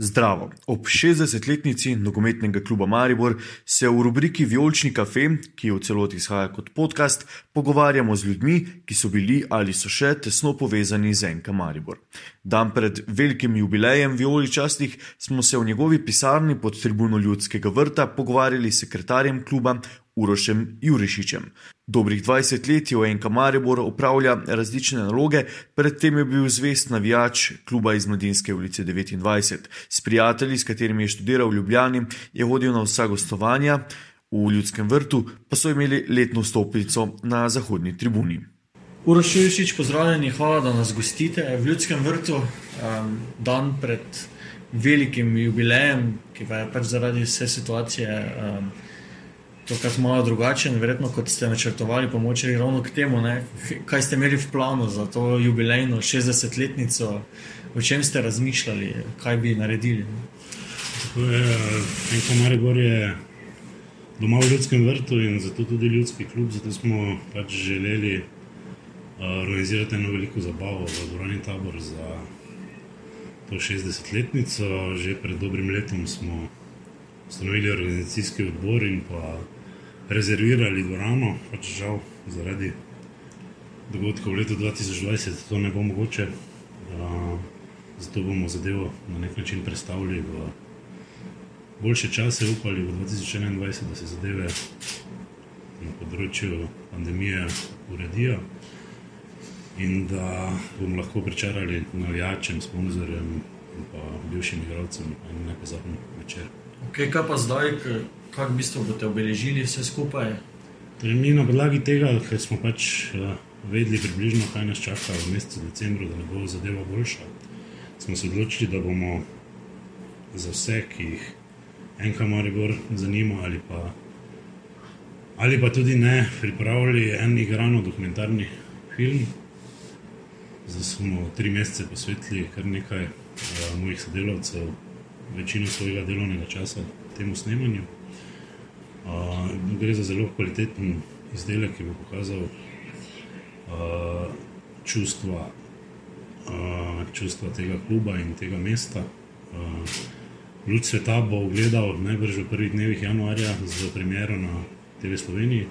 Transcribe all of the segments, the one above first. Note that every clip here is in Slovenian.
Zdravo. Ob 60-letnici nogometnega kluba Maribor se v rubriki Violčni kafe, ki v celoti izhaja kot podcast, pogovarjamo z ljudmi, ki so bili ali so še tesno povezani z Enka Maribor. Dan pred velikim jubilejem Violi častih smo se v njegovi pisarni pod tribuno ljudskega vrta pogovarjali s sekretarjem kluba Urošem Jurišičem. Dobrih 20 let je v Enka Maribor upravlja različne naloge, predtem je bil zvest navijač kluba iz Mladinske ulice 29. S prijatelji, s katerimi je študiral v Ljubljani, je hodil na vsa gostovanja, v Ljudskem vrtu pa so imeli letno stopnico na zahodni tribuni. Uroš Jurišič, pozdravljeni, hvala, da nas gostite v Ljudskem vrtu, um, dan pred velikim jubilejem, ki pa je pač zaradi vse situacije. Um, tokrat malo drugačen, verjetno kot ste načrtovali, pomoči ravno k temu, ne? kaj ste imeli v planu za to jubilejno 60-letnico, o čem ste razmišljali, kaj bi naredili. Enko Maribor je doma v ljudskem vrtu in zato tudi ljudski klub, zato smo pač želeli uh, organizirati eno veliko zabavo v dvorani tabor za to 60-letnico. Že pred dobrim letom smo ustanovili organizacijski odbor in pa rezervirali dvorano, pač žal zaradi dogodkov v letu 2020 to ne bo mogoče. Uh, zato bomo zadevo na nek način predstavili v boljše čase, upali v 2021, da se zadeve na področju pandemije uredijo in da bomo lahko pričarali navijačem, sponzorjem in pa bivšim igralcem en nepozaben večer. Okay, kaj pa zdaj, kako v bistvu boste obeležili vse skupaj? Torej, mi na podlagi tega, ker smo pač uh, vedeli približno, kaj nas čaka v mesecu decembru, da ne bo zadeva boljša, smo se odločili, da bomo za vse, ki jih enka Maribor zanima ali pa, ali pa tudi ne, pripravili en igrano dokumentarni film. Zdaj smo tri mesece posvetili kar nekaj uh, mojih sodelavcev večino svojega delovnega časa temu snemanju. Uh, gre za zelo kvaliteten izdelek, ki bo pokazal uh, čustva, uh, čustva tega kluba in tega mesta. Uh, Ljud sveta bo gledal najbrž v prvih dnevih januarja z premjero na TV Sloveniji.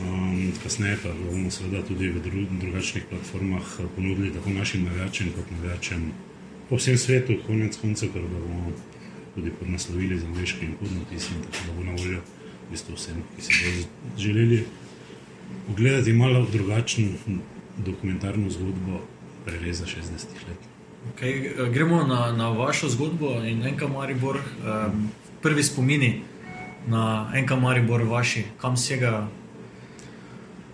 Um, kasneje pa bomo seveda tudi v dru drugačnih platformah ponudili tako našim navijačem kot navijačem po vsem svetu, konec koncev, ker bomo tudi podnaslovili za angliški in podnotisi, tako da bo na voljo v bistvu vsem, ki si bodo želeli ogledati malo drugačen dokumentarno zgodbo prereza 60 let. Okay, gremo na, na vašo zgodbo in enka Maribor, um, prvi spomini na enka Maribor, vaši, kam sega.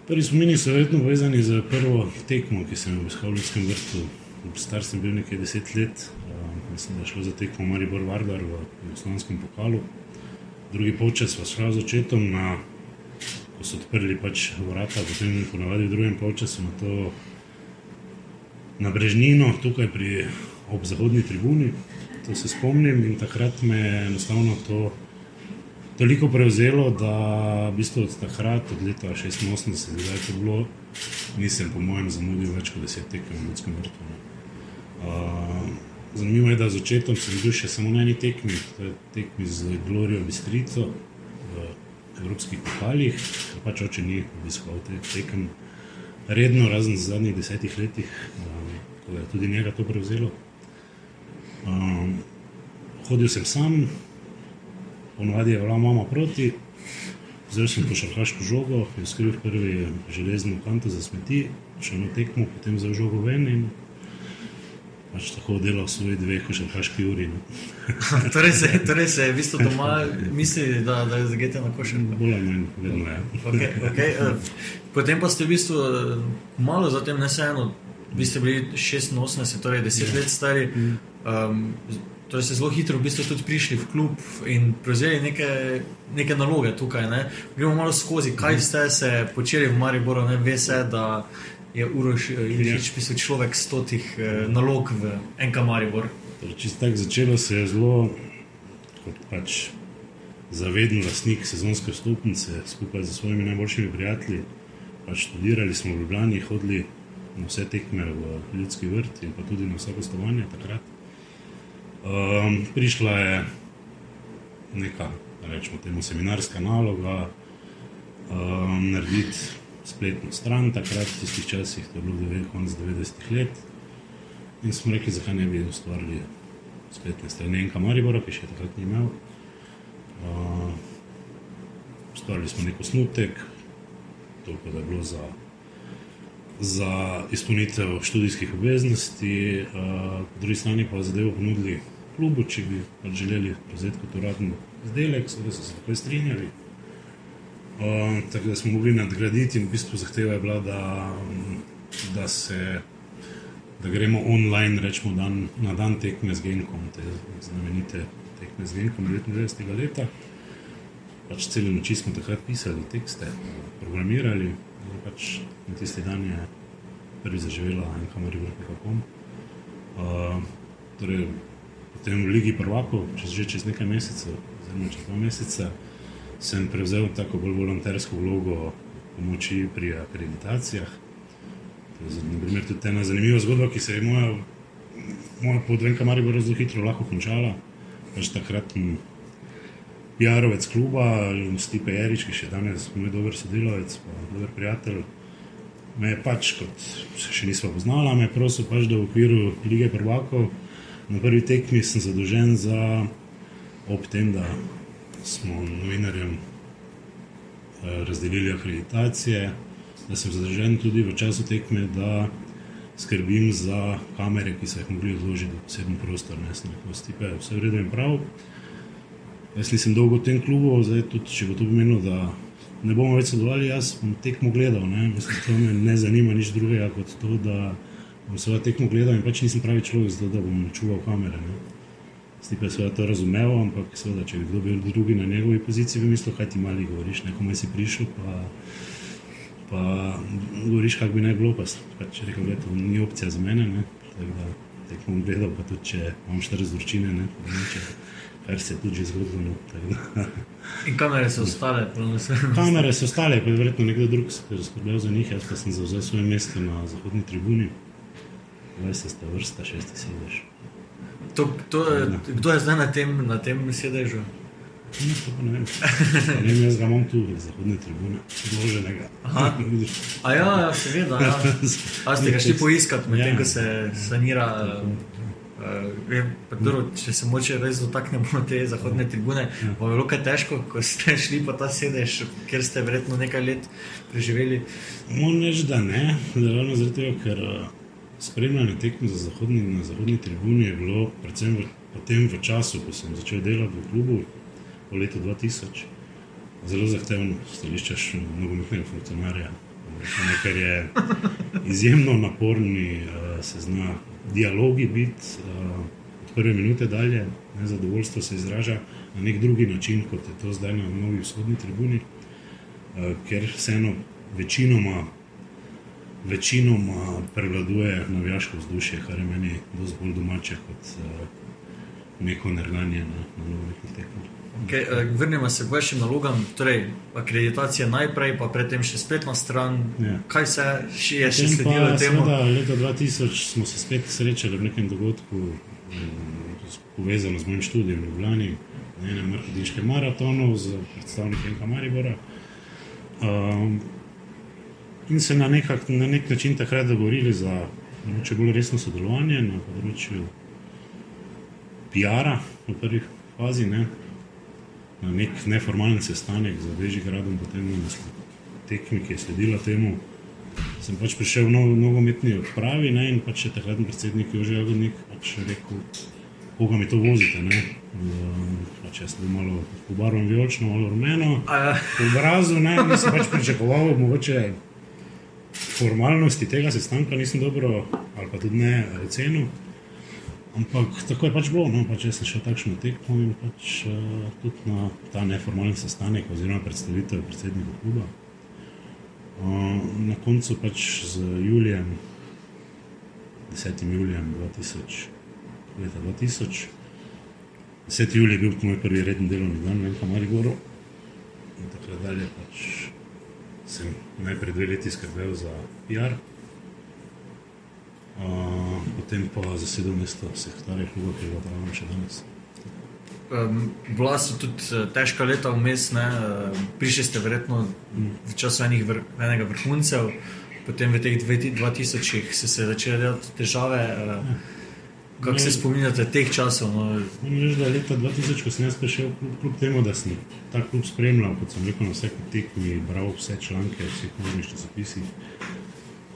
Prvi spomini so verjetno povezani z prvo tekmo, ki sem jo obiskal v Ljudskem vrtu star sem bil nekaj deset let, uh, mislim, da je šlo za tekmo Maribor Vardar v Jugoslavenskem pokalu. Drugi polčas pa šla z očetom, na, ko so odprli pač vrata, potem ponavadi v drugem polčasu na to na Brežnino, tukaj pri ob zahodni tribuni. To se spomnim in takrat me je enostavno to toliko prevzelo, da v bistvu od takrat, od leta 86, da je to bilo, nisem po mojem zamudil več kot deset tekem v ljudskem vrtu. Zanimivo je, da z očetom sem bil še samo na eni tekmi, to je tekmi z Glorijo Bistrico v evropskih pokalih, ker pač oče ni obiskal te tekem redno, razen v zadnjih desetih letih, tako da je tudi njega to prevzelo. Um, hodil sem sam, ponovadi je bila mama proti, vzel sem košarkaško žogo, jo skril v prvi železni kanto za smeti, šel na tekmo, potem vzel žogo ven in pač tako delal svoj dve, ko še kaški uri. No. torej, se, torej se je v bistvu doma misli, da, da je zagete na košem. Bolj ali manj, vedno je. okay, okay. uh, potem pa ste v bistvu uh, malo zatem neseeno, vi ste bili 86, torej 10 ja. let stari. Um, Torej, ste zelo hitro v bistvu tudi prišli v klub in prevzeli neke, neke naloge tukaj. Ne? Gremo malo skozi, kaj ste se počeli v Mariboru, ne ve se, da je Uroš Ilič ja. pisal človek stotih eh, nalog v enem. Torej, če tako začelo, se je zelo kot pač zaveden lastnik sezonske stopnice skupaj z svojimi najboljšimi prijatelji. Pač študirali smo v Ljubljani, hodili na vse tekme v Ljudski vrt in pa tudi na vsa gostovanja takrat. Um, prišla je neka, rečemo, temu seminarska naloga, um, narediti spletno stran, takrat v tistih časih, to je bilo konec 90-ih let. In smo rekli, zakaj ne bi ustvarili spletne strani Enka Maribora, ki še takrat ni imel. Uh, ustvarili smo nek osnutek, toliko da je bilo za, za izpolnitev študijskih obveznosti, uh, po drugi strani pa zadevo ponudili klubu, če bi pač želeli prevzeti kot uradni izdelek, seveda so se takoj strinjali. Uh, tako da smo mogli nadgraditi, in v bistvu zahteva je bila, da, da, se, da gremo online, rečemo dan, na dan tekme z Genkom, te znamenite tekme z Genkom 99. leta. Pač celo noči smo takrat pisali tekste, programirali, in pač na tisti dan je prvi zaživela enkamaribor.com. Uh, torej, potem v Ligi prvakov, čez, že čez nekaj mesecev, oziroma čez dva meseca, sem prevzel tako bolj volontersko vlogo pomoči pri akreditacijah. To je tudi ena zanimiva zgodba, ki se je moja, moja podvenka Maribor zelo hitro lahko končala. Pač takratni PR-ovec kluba, Stipe Jarič, ki še danes moj dober sodelavec, pa dober prijatelj, me je pač, kot se še nismo poznali, me je prosil pač, da v okviru Lige prvakov na prvi tekmi sem zadolžen za ob tem, da smo novinarjem eh, razdelili akreditacije, da sem zadolžen tudi v času tekme, da skrbim za kamere, ki so jih mogli odložiti v poseben prostor, ne sem rekel, stipe, vse v redu in prav. Jaz nisem dolgo v tem klubu, zdaj tudi če bo to pomenilo, da ne bomo več sodelovali, jaz bom tekmo gledal, Mislim, to me ne zanima nič drugega kot to, da bom seveda tekmo gledal in pač nisem pravi človek, zato da bom čuval kamere. Ne. Je seveda to razumel, ampak seveda, če bi kdo bil drugi na njegovi poziciji, bi mislil, kaj ti mali govoriš, nekomu si prišel, pa, pa govoriš, kak bi naj bilo, pa če rekel, da to ni opcija za mene, ne. tako da tekmo gledal, pa tudi če imam štiri zvrčine, ne, neče, kar se je tudi že zgodilo. No, In kamere so ostale, kamere so ostale, pa je verjetno nekdo drug, ki je skrbel za njih, jaz pa sem zauzel svoje mesto na zahodni tribuni. 20 vrsta, 6 sedež. To, to, kdo je zdaj na tem, na tem sedežu? Ne, vem. Ne vem, jaz ga imam tu, zahodne tribune, zloženega. A ja, ja seveda. Ja. A ste ga šli poiskati, medtem ja. ko se sanira. Uh, vem, dobro, če se moče res dotaknemo te zahodne tribune, ja. bo bilo kaj težko, ko ste šli po ta sedež, ker ste verjetno nekaj let preživeli. Moram reči, da ne, ravno tega, ker spremljanje tekme za zahodni, na zahodni tribuni je bilo, predvsem v, potem v času, ko sem začel delati v klubu, v letu 2000, zelo zahtevno stališče nogometnega funkcionarja. Ker je izjemno naporni, uh, se zna dialogi biti uh, od prve minute dalje, nezadovoljstvo se izraža na nek drugi način, kot je to zdaj na novi vzhodni tribuni, uh, ker vseeno večinoma večinoma prevladuje navijaško vzdušje, kar je meni dosti bolj domače kot uh, neko nerganje na, na novih tekmah. Okay, eh, vrnimo se k vašim nalogam, torej akreditacija najprej, pa predtem še spletna stran. Ja. Kaj se je še sledilo temu? Da, leta 2000 smo se spet srečali v nekem dogodku, um, povezano z mojim študijem v Ljubljani, na enem marketinškem maratonu z predstavnikom Kamaribora. Um, in se na, nekak, na nek način takrat dogovorili za če bolj resno sodelovanje na področju PR-a v prvi fazi, ne, na nek neformalen sestanek z Bežigradom, potem na tekmi, ki je sledila temu. Sem pač prišel v nogometni odpravi ne, in pač je takratni predsednik Jože Jagodnik pač rekel, koga mi to vozite. Ne. Pač jaz sem malo pobarvan vijolično, malo rumeno. V obrazu ne, nisem pač pričakoval, mogoče formalnosti tega sestanka nisem dobro, ali pa tudi ne ocenil. Ampak tako je pač bilo, no, pač jaz sem šel takšno tekmo in pač uh, tudi na ta neformalni sestanek, oziroma predstavitev predsednika kluba. Uh, na koncu pač z Julijem, 10. julijem 2000, leta 2000, 10. julij je bil moj prvi redni delovni dan, ne vem, kam ali goro. In tako dalje pač sem najprej dve leti skrbel za PR. Uh, potem pa zasedel mesto sekretarja kluba, ki ga pravim še danes. Um, bila so tudi uh, težka leta vmes, ne? uh, prišli ste verjetno v času enih vr enega vrhuncev, potem v teh 2000-ih se je začele delati težave. Uh, Kako se spominjate teh časov? No? Reč, da je leta 2000, ko sem jaz prišel, kljub, kljub temu, da sem ta klub spremljal, kot sem rekel, na vseh tekmih, bral vse članke, vse možne časopise.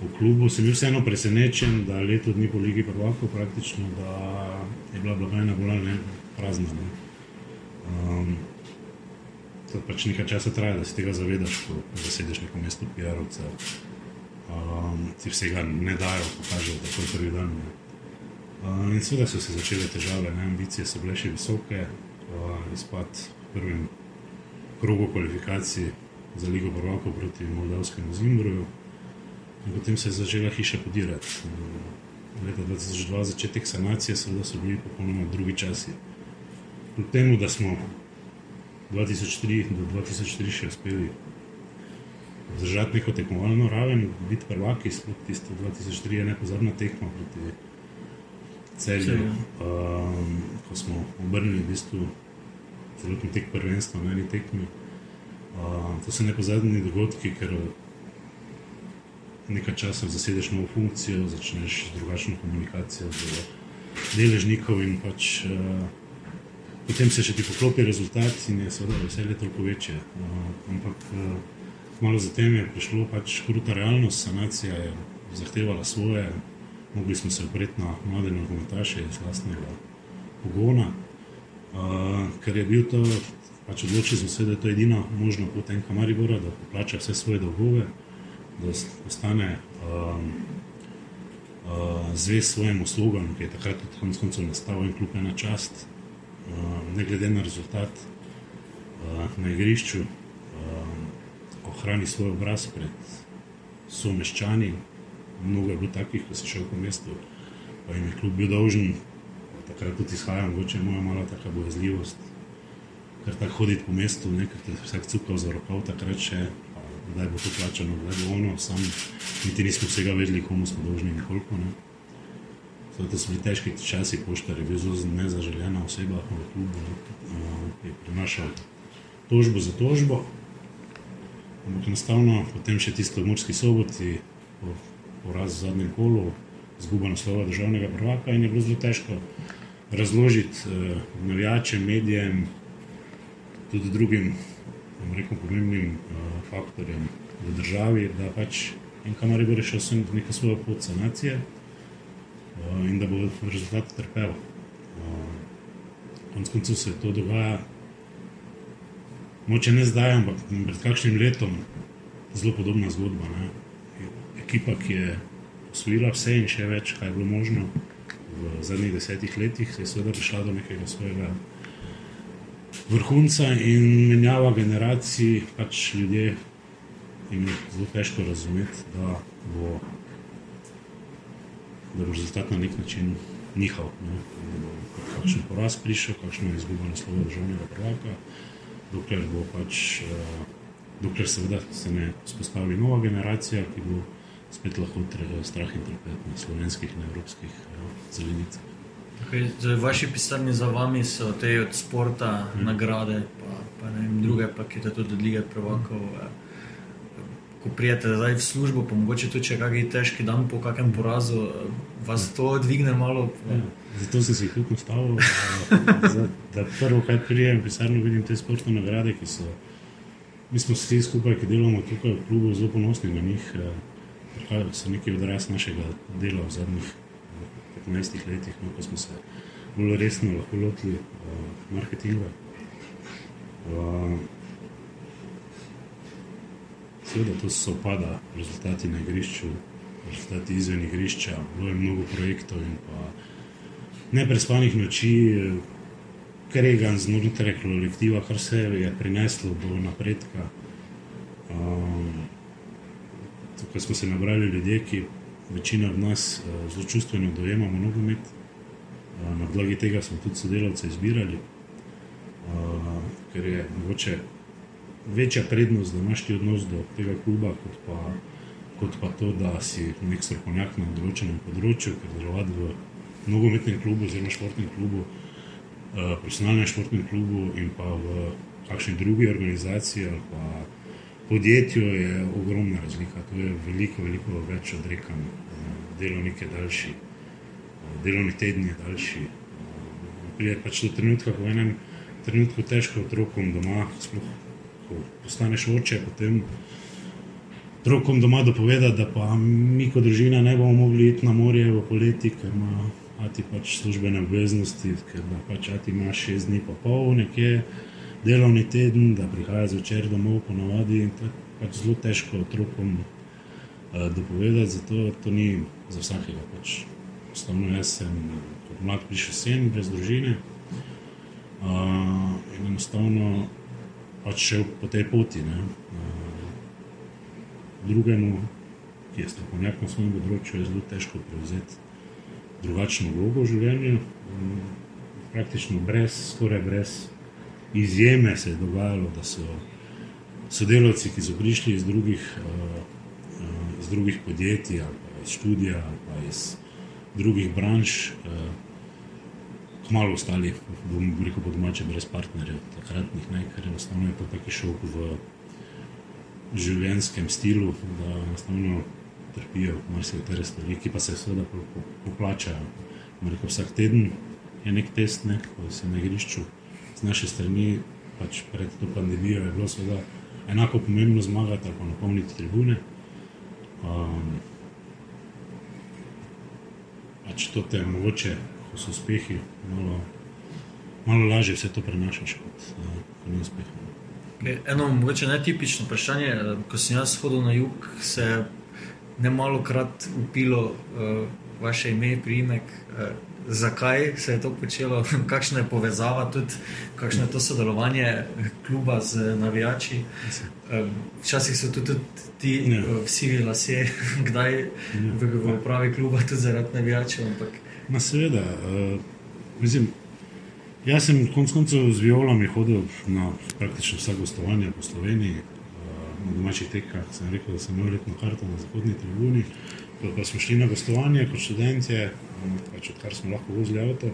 V klubu sem bil vseeno presenečen, da leto dni po Ligi Prvakov praktično, da je bila blagajna bolj ne prazna. Ne. Um, to pač nekaj časa traja, da se tega zavedaš, ko zasedeš neko mesto PR-ovca. Um, ti vsega ne dajo, pokažejo takoj prvi dan. Ne. Uh, in seveda so se začele težave, ne? ambicije so bile še visoke, uh, izpad v prvem krogu kvalifikacij za Ligo Prvakov proti Moldavskemu Zimbruju. In potem se je začela hiša podirati. Leta 2002, začetek sanacije, seveda so bili popolnoma drugi časi. Kljub temu, da smo 2003 do 2004 še uspeli zdržati neko tekmovalno raven, biti prvaki, sploh tisto 2003 je nepozorna tekma proti celju, um, ko smo obrnili v bistvu celotni tek prvenstva na eni tekmi. Uh, to so nepozadni dogodki, ker nekaj časa zasedeš novo funkcijo, začneš drugačno komunikacijo z deležnikov in pač. Uh, Potem se še ti poklopi rezultat in je seveda veselje toliko večje. Uh, ampak uh, malo zatem je prišlo pač kruta realnost, sanacija je zahtevala svoje, mogli smo se opreti na mlade nogometaše iz vlastnega pogona, uh, ker je bil to, pač odločil sem se, da je to edina možna pot enka Maribora, da poplača vse svoje dolgove, da ostane um, uh, zvest svojim uslugam, ki je takrat tudi konec koncev nastal in kljub ena čast, uh, ne glede na rezultat uh, na igrišču, uh, ohrani svoj obraz pred someščani, mnogo je bilo takih, ki so šel po mestu, pa jim je kljub bil dolžen, takrat tudi izhajam, mogoče moja mala taka bojazljivost, ker tako hoditi po mestu, nekaj te vsak cukal za rokav, takrat še, da je bo to plačano, da je bo ono, sam niti nismo vsega vedeli, komu smo dolžni in koliko. Ne. To so bili težki časi, poštar je bil zelo nezaželjena oseba v klubu, ne, je prinašal tožbo za tožbo. Ampak enostavno, potem še tisto v Murski soboti, poraz v zadnjem kolu, izguba naslova državnega prvaka in je bilo zelo težko razložiti eh, navijačem, medijem, tudi drugim rekel, pomembnim eh, faktorjem v državi, da pač en kamar je rešil sem neko svojo pot sanacije eh, in da bo rezultat trpel. Eh, konc koncev se to dogaja, moče ne zdaj, ampak pred kakšnim letom, zelo podobna zgodba. Ne? Ekipa, ki je osvojila vse in še več, kaj je bilo možno v zadnjih desetih letih, je seveda prišla do nekega svojega vrhunca in menjava generacij, pač ljudje jim je zelo težko razumeti, da bo, da bo rezultat na nek način njihov. Ne? Kakšen poraz prišel, kakšno je izguba naslova državnega prvaka, dokler bo pač. Uh, Dokler seveda se ne vzpostavi nova generacija, ki bo spet lahko strah in trpet na slovenskih in evropskih ja, zelenicah. Okay, vaši pisarni za vami so te od sporta, hmm. nagrade, pa, pa vem, druge, pa ki te tudi od lige prvakov. Hmm. Ko prijete zdaj v službo, pa mogoče tudi če kakšen težki dan po kakšnem porazu, vas to dvigne malo. Ja, zato sem se jih tudi postavil, da, da prvo, kaj prijem, pisarno vidim te sportne nagrade, ki so. Mi smo vsi skupaj, ki delamo tukaj v klubu, zelo ponosni na njih prihajajo, so neki odraz našega dela v zadnjih 15 letih, no, ko smo se bolj resno lahko lotili uh, marketinga. Uh, seveda to so pada rezultati na igrišču, rezultati izven igrišča, bilo je mnogo projektov in pa neprespanih noči, kregan znotraj kolektiva, kar se je prineslo do napredka. Um, tukaj smo se nabrali ljudje, ki večina od nas uh, zelo čustveno dojemamo nogomet. Uh, na podlagi tega smo tudi sodelavce izbirali, uh, ker je mogoče večja prednost, da imaš ti odnos do tega kluba, kot pa kot pa to, da si nek strokovnjak na določenem področju, ker delovati v nogometnem klubu, oziroma športnem klubu, uh, profesionalnem športnem klubu in pa v kakšni drugi organizaciji ali pa podjetju je ogromna razlika. To je veliko, veliko več odrekanj. Uh, delovnik je daljši, uh, delovni teden je daljši. Uh, pride pač do trenutka, ko v enem trenutku težko otrokom doma, sploh ko postaneš oče, potem otrokom doma dopoveda, da pa mi kot družina ne bomo mogli iti na morje v poleti, ker ima ati pač službene obveznosti, ker pač ati ima šest dni pa pol nekje delovni teden, da prihaja zvečer domov ponovadi in to je pač zelo težko otrokom uh, dopovedati, zato to ni za vsakega. Pač. Stavno jaz sem kot mlad prišel sem brez družine uh, in enostavno pač šel po tej poti. Ne. Uh, drugemu, ki je strokovnjak na svojem področju, je zelo težko prevzeti drugačno vlogo v življenju. Praktično brez, skoraj brez izjeme se je dogajalo, da so sodelavci, ki so prišli iz drugih, uh, uh, iz drugih podjetij ali iz študija ali iz drugih branž. Uh, malo ostali, bom rekel, po domače, brez partnerjev, takratnih ne, ker enostavno je to taki šok v življenjskem stilu, da enostavno trpijo marsikateri stvari, ki pa se seveda poplačajo. Vsak teden je nek test, ne, ko se na igrišču z naše strani, pač pred to pandemijo je bilo seveda enako pomembno zmagati ali pa napolniti tribune. Um, pač to te mogoče ko so uspehi, malo, malo lažje vse to prenašaš kot, uh, kot ni uspeh. Eno, mogoče netipično vprašanje. Eh, ko sem jaz hodil na jug, se je ne malo krat upilo uh, vaše ime, priimek. Uh, zakaj se je to počelo, kakšna je povezava, tudi kakšno je to sodelovanje kluba z navijači. Včasih so tudi ti ja. vsi lasje, kdaj ja. v upravi kluba, tudi zaradi navijačev. Ampak Ma seveda, uh, mislim, jaz sem konec koncev z violami hodil na praktično vsa gostovanja po Sloveniji, uh, na domačih tekah. Sem rekel, da sem imel letno karto na zahodni tribuni. Pa, pa smo šli na gostovanje kot študentje, um, pač odkar smo lahko vozili avto,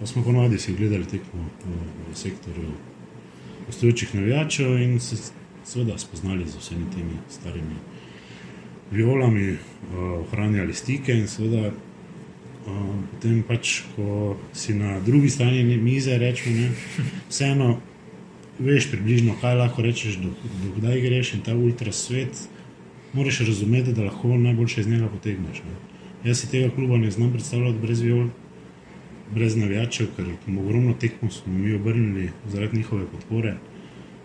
pa smo ponovadi si gledali tekmo v, v sektorju gostujočih navijačev in se seveda spoznali z vsemi temi starimi violami, ohranjali stike in seveda potem pač, ko si na drugi strani mize, rečemo, ne, vseeno veš približno, kaj lahko rečeš, do, do greš in ta ultra svet, moraš razumeti, da lahko najboljše iz njega potegneš. Ne. Jaz si tega kluba ne znam predstavljati brez viol, brez navijačev, ker ogromno tekmo smo mi obrnili zaradi njihove podpore.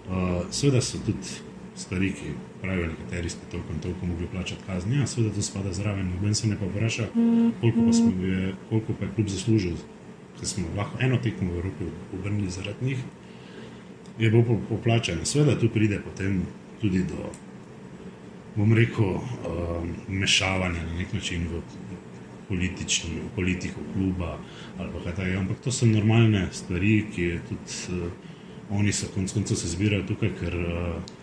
Uh, Sveda so tudi stvari, ki pravijo, nekateri ste toliko in toliko mogli plačati kazni. Ja, seveda to spada zraven, noben se ne pa vpraša, koliko pa, smo, je, koliko pa je klub zaslužil, ker smo lahko eno tekmo v Evropi obrnili zaradi njih. Je bilo poplačano. Seveda tu pride potem tudi do, bom rekel, um, mešavanja na nek način v politično, politiko kluba ali kaj takega. Ampak to so normalne stvari, ki tudi uh, oni so konec koncev se zbirajo tukaj, ker uh,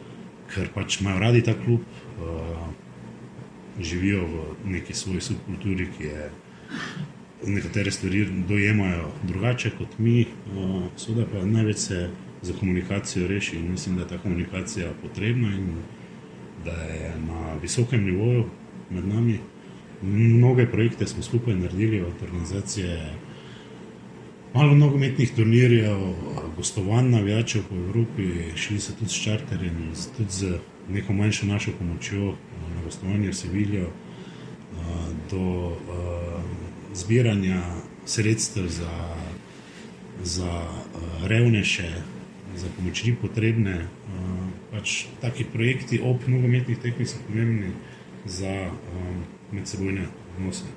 ker pač imajo radi ta klub, uh, živijo v neki svoji subkulturi, ki je nekatere stvari dojemajo drugače kot mi, uh, seveda pa največ se za komunikacijo reši in mislim, da je ta komunikacija potrebna in da je na visokem nivoju med nami. Mnoge projekte smo skupaj naredili od organizacije malo nogometnih turnirjev, gostovanj navijačev po Evropi, šli so tudi s čarterjem, tudi z neko manjšo našo pomočjo na gostovanje v Seviljo, do zbiranja sredstev za, za revnejše, za pomoči potrebne. Pač taki projekti ob nogometnih tekmih so pomembni za medsebojne odnose.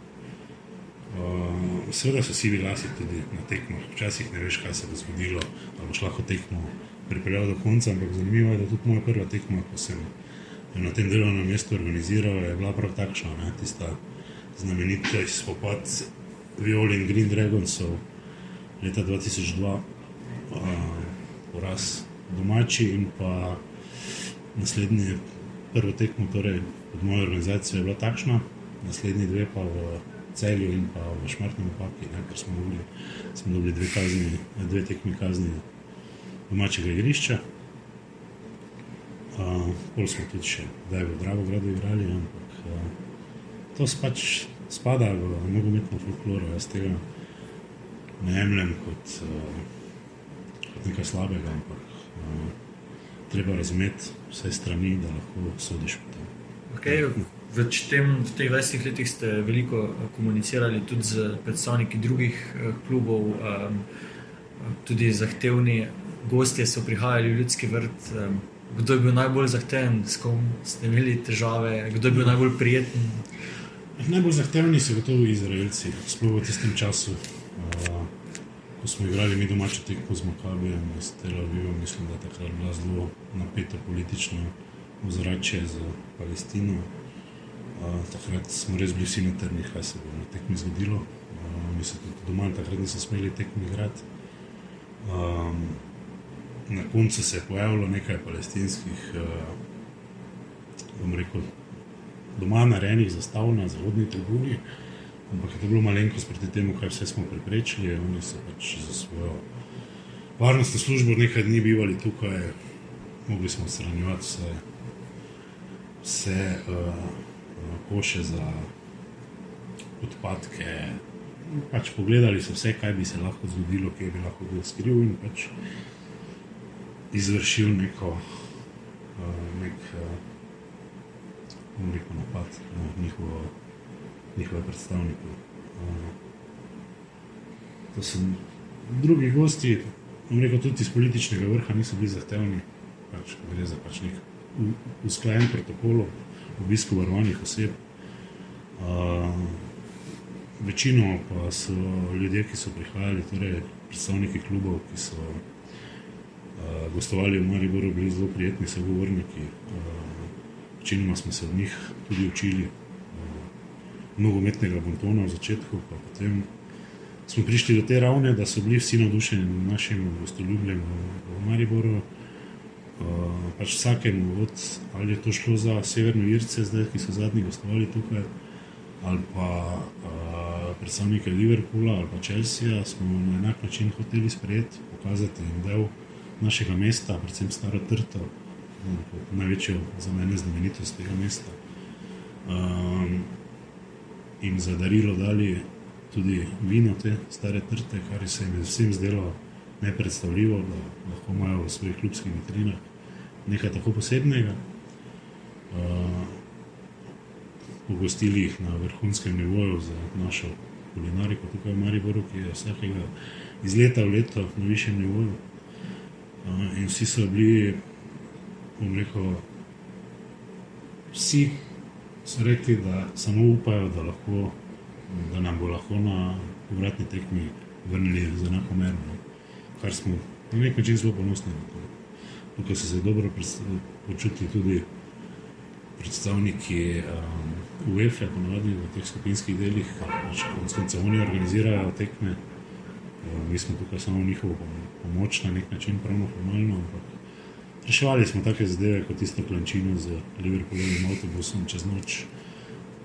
Uh, Seveda so sivi lasi tudi na tekmah, včasih ne veš, kaj se bo zgodilo, ali boš lahko tekmo pripeljal do konca, ampak zanimivo je, da tudi moja prva tekma, ko sem na tem delovnem mestu organiziral, je bila prav takšna, ne? tista znamenita spopad Violi in Green Dragonsov leta 2002, uh, poraz domači in pa naslednje prvo tekmo, torej pod mojo organizacijo, je bila takšna, naslednji dve pa v celju in pa v šmartnem opaki, ne, ker smo, mogli, smo dobili dve, kazni, dve tekmi kazni domačega igrišča. Uh, pol smo tudi še, da je v Dravogradu igrali, ampak uh, to pač spada v nogometno folkloro. Jaz tega ne jemljem kot, uh, kot nekaj slabega, ampak uh, treba razumeti vse strani, da lahko sodiš po tem. Okay. V, tem, v teh 20 letih ste veliko komunicirali tudi z predstavniki drugih klubov, um, tudi zahtevni gostje so prihajali v ljudski vrt. Um, kdo je bil najbolj zahteven, s kom ste imeli težave, kdo je bil najbolj prijeten? Najbolj zahtevni so gotovo Izraelci, sploh v tistem času, uh, ko smo igrali mi domače tekmo z Makabijem, s Tel Avivom. Mislim, da je takrat bila zelo napeta politična ozračje za Palestino. Uh, takrat smo res bili vsi na trnih, kaj se bo na tekmi zgodilo. Uh, mi se tudi doma takrat nismo smeli tekmi igrati. Um, na koncu se je pojavilo nekaj palestinskih, uh, rekel, doma narejenih zastav na zahodni tribuni, ampak je to bilo malenkost proti temu, kaj vse smo preprečili. Oni so pač za svojo varnostno službo nekaj dni bivali tukaj, mogli smo shranjevati vse, vse uh, koše za odpadke. Pač pogledali so vse, kaj bi se lahko zgodilo, kje bi lahko bil skriv in pač izvršil neko, uh, nek, uh, rekel, napad na njihovo, njihove predstavnike. Uh, to so drugi gosti, rekel, tudi iz političnega vrha, niso bili zahtevni, pač, gre za pač nek usklajen protokol obisku varovanih oseb. Uh, večino pa so ljudje, ki so prihajali, torej predstavniki klubov, ki so uh, gostovali v Mariboru, bili zelo prijetni sogovorniki. Večinoma uh, smo se od njih tudi učili nogometnega bontona v začetku, pa potem smo prišli do te ravne, da so bili vsi navdušeni nad našim gostoljubljem v, Mariboru. Uh, pač vsakemu, od, ali je to šlo za Severno Irce, zdaj, ki so zadnji gostovali tukaj, ali pa uh, predstavnike Liverpoola ali pa Chelsea, smo na enak način hoteli sprejeti, pokazati jim del našega mesta, predvsem Staro Trto, največjo za mene znamenitost tega mesta. Um, in za darilo dali tudi vino te Stare Trte, kar se jim je vsem zdelo nepredstavljivo, da lahko imajo v svojih klubskih vitrinah nekaj tako posebnega. Uh, Pogostili jih na vrhunskem nivoju za našo kulinariko tukaj v Mariboru, ki je vsakega iz leta v leto na višjem nivoju. In vsi so bili, bom rekel, vsi so rekli, da samo upajo, da, lahko, da nam bo lahko na povratni tekmi vrnili z enako merno. Kar smo na nek način zelo ponosni na to. Tukaj so se dobro počutili tudi predstavniki um, UEFA, ponovadi v teh skupinskih delih, pač konec koncev oni organizirajo tekme. Mi smo tukaj samo njihovo pomoč na nek način, pravno formalno, ampak reševali smo take zadeve kot tisto klančino z Liverpoolovim avtobusom čez noč.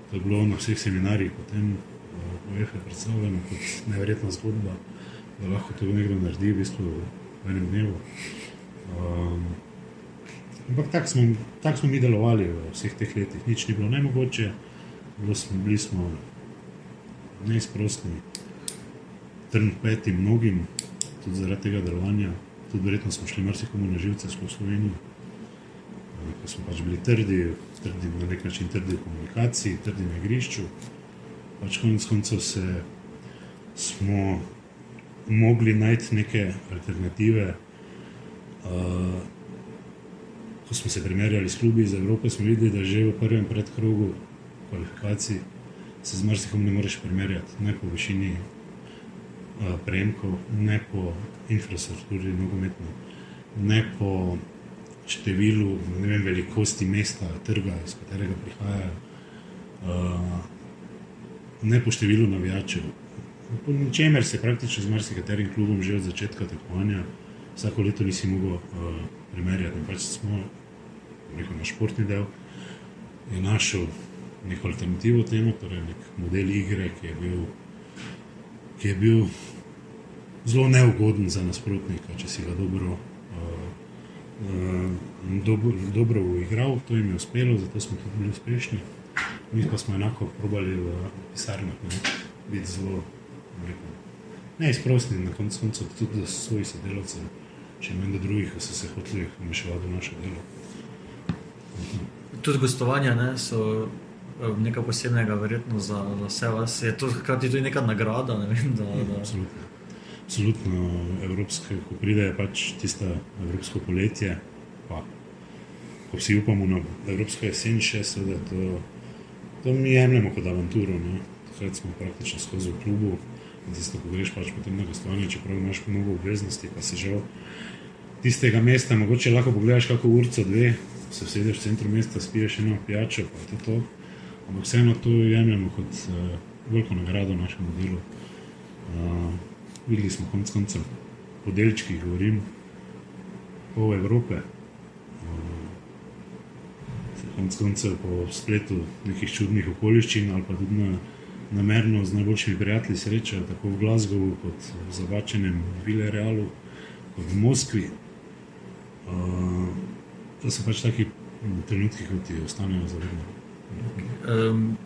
To je bilo na vseh seminarjih, potem v EFE predstavljeno kot neverjetna zgodba, da lahko to nekdo naredi v bistvu v enem dnevu. Um, ampak tako smo, tak smo mi delovali v vseh teh letih, nič ni bilo nemogoče, bilo smo, bili smo neizprostni, trn peti mnogim, tudi zaradi tega delovanja, tudi verjetno smo šli marsikomu na živce skozi Slovenijo. Ko smo pač bili trdi, trdi na nek način trdi v komunikaciji, trdi na igrišču. Pač konec koncev se smo mogli najti neke alternative. Uh, ko smo se primerjali s klubi iz Evrope, smo videli, da že v prvem predkrogu kvalifikacij se z marsikom ne moreš primerjati, ne po višini prejemkov, ne po infrastrukturi, nogometni, ne po številu, ne vem, velikosti mesta, trga, iz katerega prihajajo, ne po številu navijačev. Po ničemer se praktično z marsikaterim klubom že od začetka tekmovanja vsako leto nisi mogel primerjati. Pač smo rekel, na športni del, je našel neko alternativo temu, torej nek model igre, ki je bil, ki je bil zelo neugoden za nasprotnika, če si ga dobro, uh, dobro, dobro uigral. To jim je uspelo, zato smo tudi bili uspešni. Mi pa smo enako probali v pisarnah biti zelo neizprostni, na koncu koncev tudi za svojih sodelavcev, če manj do drugih, ki so se hoteli vmešavati v naše delo. Tudi gostovanja ne, so nekaj posebnega, verjetno za, za vse vas. Je to hkrati tudi neka nagrada? Ne vem, da, da... Absolutno. Absolutno, evropske, ko pride pač tisto evropsko poletje, pa ko vsi upamo na evropsko jesen, še seveda to, to mi jemljemo kot avanturo. Ne. Takrat smo praktično skozi v klubu, tisto, ko greš pač potem na gostovanje, čeprav imaš mnogo obveznosti, pa si žal tistega mesta, mogoče lahko pogledaš kako urco dve, se vsedeš v centru mesta, spiješ eno pijačo, pa je to to. Ampak vseeno to jemljemo kot uh, veliko nagrado našemu delu. Uh, videli smo konec koncev po delčkih, govorim, pol Evrope. Uh, konec koncev po spletu nekih čudnih okoliščin ali pa tudi na, namerno z najboljšimi prijatelji srečajo, tako v Glasgowu kot v Zavačenem Villarealu, kot v Moskvi. Uh, to so pač taki trenutki, ki ti ostanejo zavedeni. Um,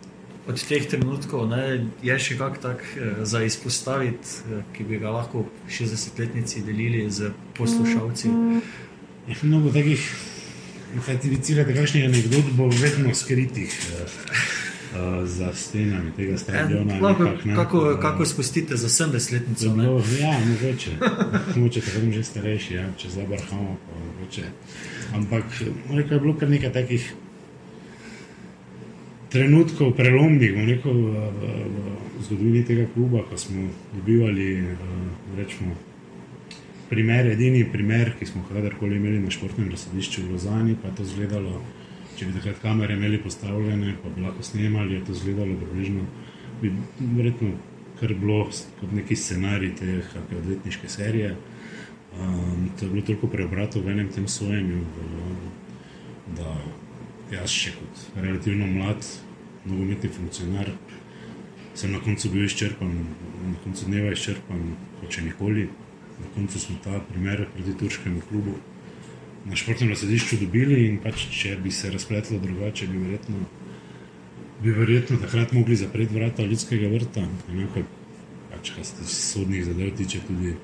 od teh trenutkov ne, je še kak tak uh, za izpostaviti, uh, ki bi ga lahko 60-letnici delili z poslušalci. Je mnogo takih, vicirate, kakšnih anegdot bo vedno skritih. Uh, Uh, za stenami tega stadiona. Lahko, kako, kako spustite za 70-letnico? Ja, mogoče. mogoče tako že starejši, ja, če zabrhamo. Ampak rekel, je bilo kar nekaj takih trenutkov, prelomnih v, v, v zgodovini tega kluba, ko smo dobivali rečemo, primer, edini primer, ki smo kadarkoli imeli na športnem razsadišču v Lozani, pa je to izgledalo. Če bi takrat kamere imeli postavljene, pa bi lahko snemali, je to izgledalo približno. Bi verjetno kar bilo kot neki scenarij te odvetniške serije. Um, to je bilo toliko preobratov v enem tem sojenju, da jaz še kot relativno mlad, nogometni funkcionar, sem na koncu bil izčrpan, na koncu dneva izčrpan, kot če nikoli. Na koncu smo ta primer proti turškemu klubu na športnem središču dobili in pač, če bi se razpletlo drugače, bi verjetno, bi verjetno takrat mogli zapreti vrata ljudskega vrta. Enako, pač, kar se sodnih zadev tiče, tudi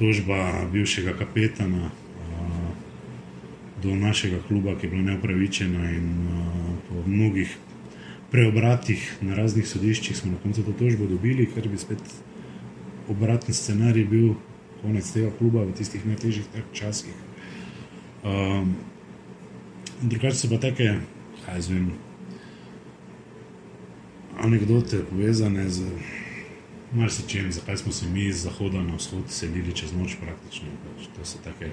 tožba bivšega kapetana do našega kluba, ki je bila neupravičena in uh, po mnogih preobratih na raznih sodiščih smo na koncu to tožbo dobili, ker bi spet obraten scenarij bil konec tega kluba v tistih najtežjih časih. Um, drugače so pa take, kaj zvem, anekdote povezane z marsičem, zakaj smo se mi iz zahoda na vzhod selili čez noč praktično. Pač, to so take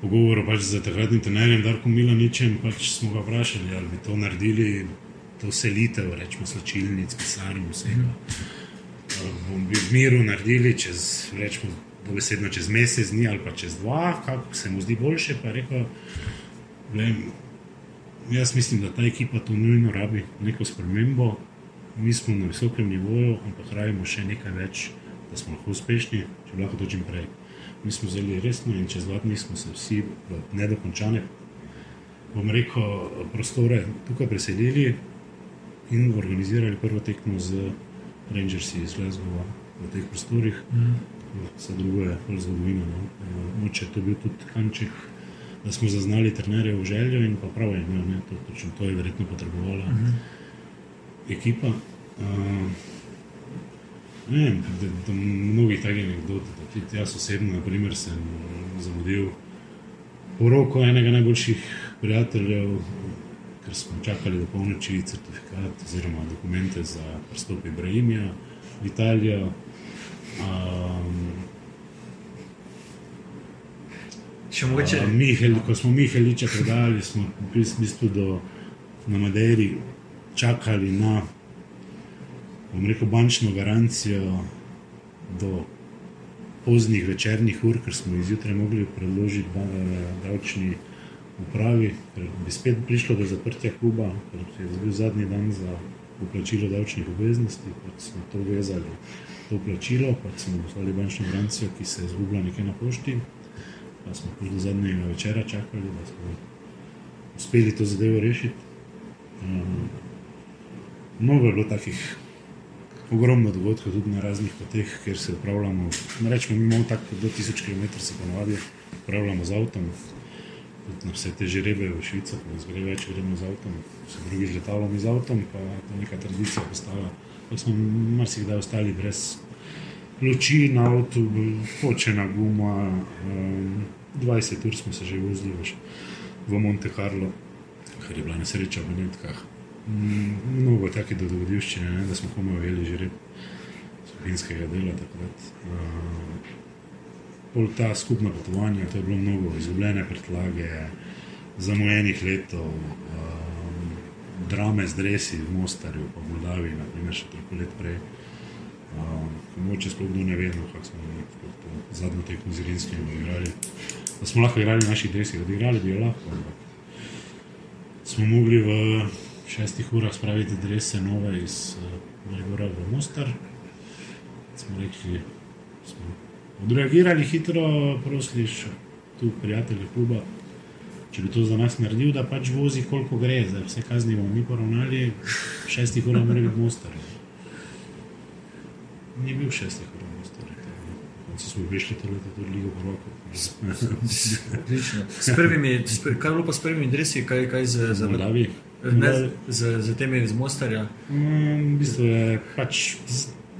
pogovore pač z takratnim trenerjem Darkom Milaničem, pač smo ga vprašali, ali bi to naredili, to selitev, rečemo slačilnic, pisarn, vsega. Bom bi v miru naredili čez, rečemo, dobesedno čez mesec dni ali pa čez dva, kako se mu zdi boljše, pa rekel, vem, jaz mislim, da ta ekipa to nujno rabi, neko spremembo, mi smo na visokem nivoju, ampak rabimo še nekaj več, da smo lahko uspešni, če lahko to čim prej. Mi smo zelo resni in čez dva dni smo se vsi v nedokončane, bom rekel, prostore tukaj preselili in organizirali prvo tekmo z Rangersi iz Glasgowa v teh prostorih. Mm. Vse drugo je bolj zgodovina. No. Moče to bil tudi kanček, da smo zaznali trenerje v željo in pa prav je imel, to, to je verjetno potrebovala. Mm ekipa. Uh, ne vem, da, da mnogi takih anekdot, da tudi jaz osebno, naprimer, sem zamudil poroko enega najboljših prijateljev, ker smo čakali do polnoči certifikat oziroma dokumente za pristop Ibrahimija v Italijo. Um, Mogoče... Uh, Mihel, ko smo Miheliča predali, smo v bistvu do, na Madeiri čakali na rekel, bančno garancijo do poznih večernih ur, ker smo izjutraj mogli predložiti davčni upravi, ker bi spet prišlo do zaprtja kluba, ker je bil zadnji dan za uplačilo davčnih obveznosti, kot smo to vezali. To plačilo, pa smo poslali bančno garancijo, ki se je zgubila nekje na pošti. Pa smo do zadnjega večera čakali, da smo uspeli to zadevo rešiti. Um, mnogo je bilo takih ogromno dogodkov tudi na raznih poteh, kjer se upravljamo. Rečemo, mi imamo tako do 1000 km se ponovadi upravljamo z avtom. Tudi na vse te žrebe v Švici, ko nas gre več, gremo z avtom, se drugi z letalom iz avtom, pa to neka tradicija postala. Pa smo marsikdaj ostali brez luči na avtu, počena guma. Um, 20 ur smo se že vozili v Monte Carlo, kar je bila nesreča v Benetkah. Mm, mnogo takih dogodivščin, da smo komaj ujeli že rep skupinskega dela takrat. Uh, ta skupna potovanja, to je bilo mnogo izgubljene predlage, zamujenih letov, um, drame z dresi v Mostarju, pa v Moldaviji, naprimer še toliko let prej. Um, mogoče sploh ne vedno, kako smo to zadnjo tekmo z Irinskim odigrali. Da smo lahko igrali v naših dresih, odigrali bi jo lahko, ampak smo mogli v šestih urah spraviti drese nove iz Maribora v Mostar. Smo rekli, smo odreagirali hitro, prosliš tu prijatelje kluba, če bi to za nas naredil, da pač vozi koliko gre, za vse kazni bomo mi poravnali, šestih urah mora biti Mostar. Ni bil šestih urah Mostar. So smo prišli to leto tudi Ligo Prvako. Odlično. S prvimi, kaj je bilo pa s prvimi dresi, kaj, kaj z, z Moldaviji? Ne, z, z temi iz Mostarja. Mm, v bistvu je pač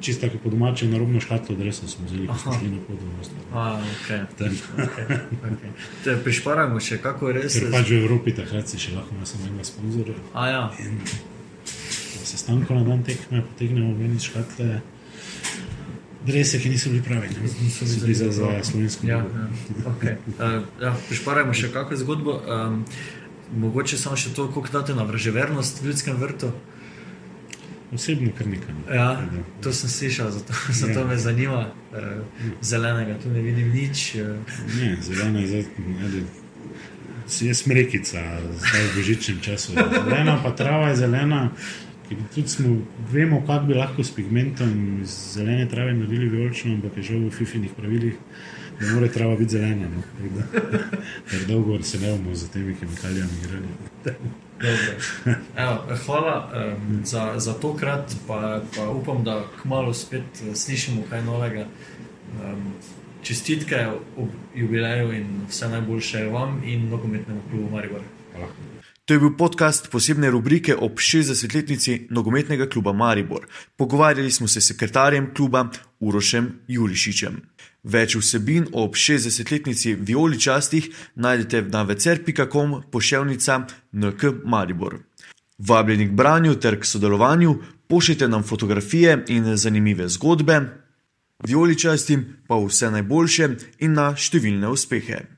čisto tako po domače, na robno škatlo, da smo ko smo šli na pot v Mostar. Okay. Okay, okay. Te prišparamo še, kako res. Ker pač v Evropi takrat si še lahko imel samo enega sponzorja. Ja. Se stanko na dan tekme, potegnemo ven iz škatle. Drese, ki niso bili pravi, niso bili za, za slovensko. Ja, ja. Okay. Uh, ja, prišparajmo še kakšno zgodbo. Um, mogoče samo še to, kako date na vraževernost v ljudskem vrtu. Osebno, kar nekaj. Ja, to sem slišal, zato, zato ja. me zanima. Zelenega, tu ne vidim nič. Ne, zelena je zdaj. Je smrekica, zdaj v božičnem času. Zelena, pa trava je zelena. Tudi smo, vemo, kako bi lahko s pigmentom iz zelene trave naredili vijolično, ampak je žal v FIFInih pravilih ne more trava biti zelena. No? Ker dolgo se ne bomo z temi kemikalijami igrali. Evo, hvala um, za, za to krat, pa, pa upam, da kmalo spet eh, slišimo kaj novega. Um, čestitke ob jubileju in vse najboljše vam in nogometnemu klubu Maribor. Hvala. To je bil podcast posebne rubrike ob 60-letnici nogometnega kluba Maribor. Pogovarjali smo se s sekretarjem kluba Urošem Jurišičem. Več vsebin ob 60-letnici Violi častih najdete na vecer.com poševnica NK Maribor. Vabljeni k branju ter k sodelovanju, pošljite nam fotografije in zanimive zgodbe. Violi častim pa vse najboljše in na številne uspehe.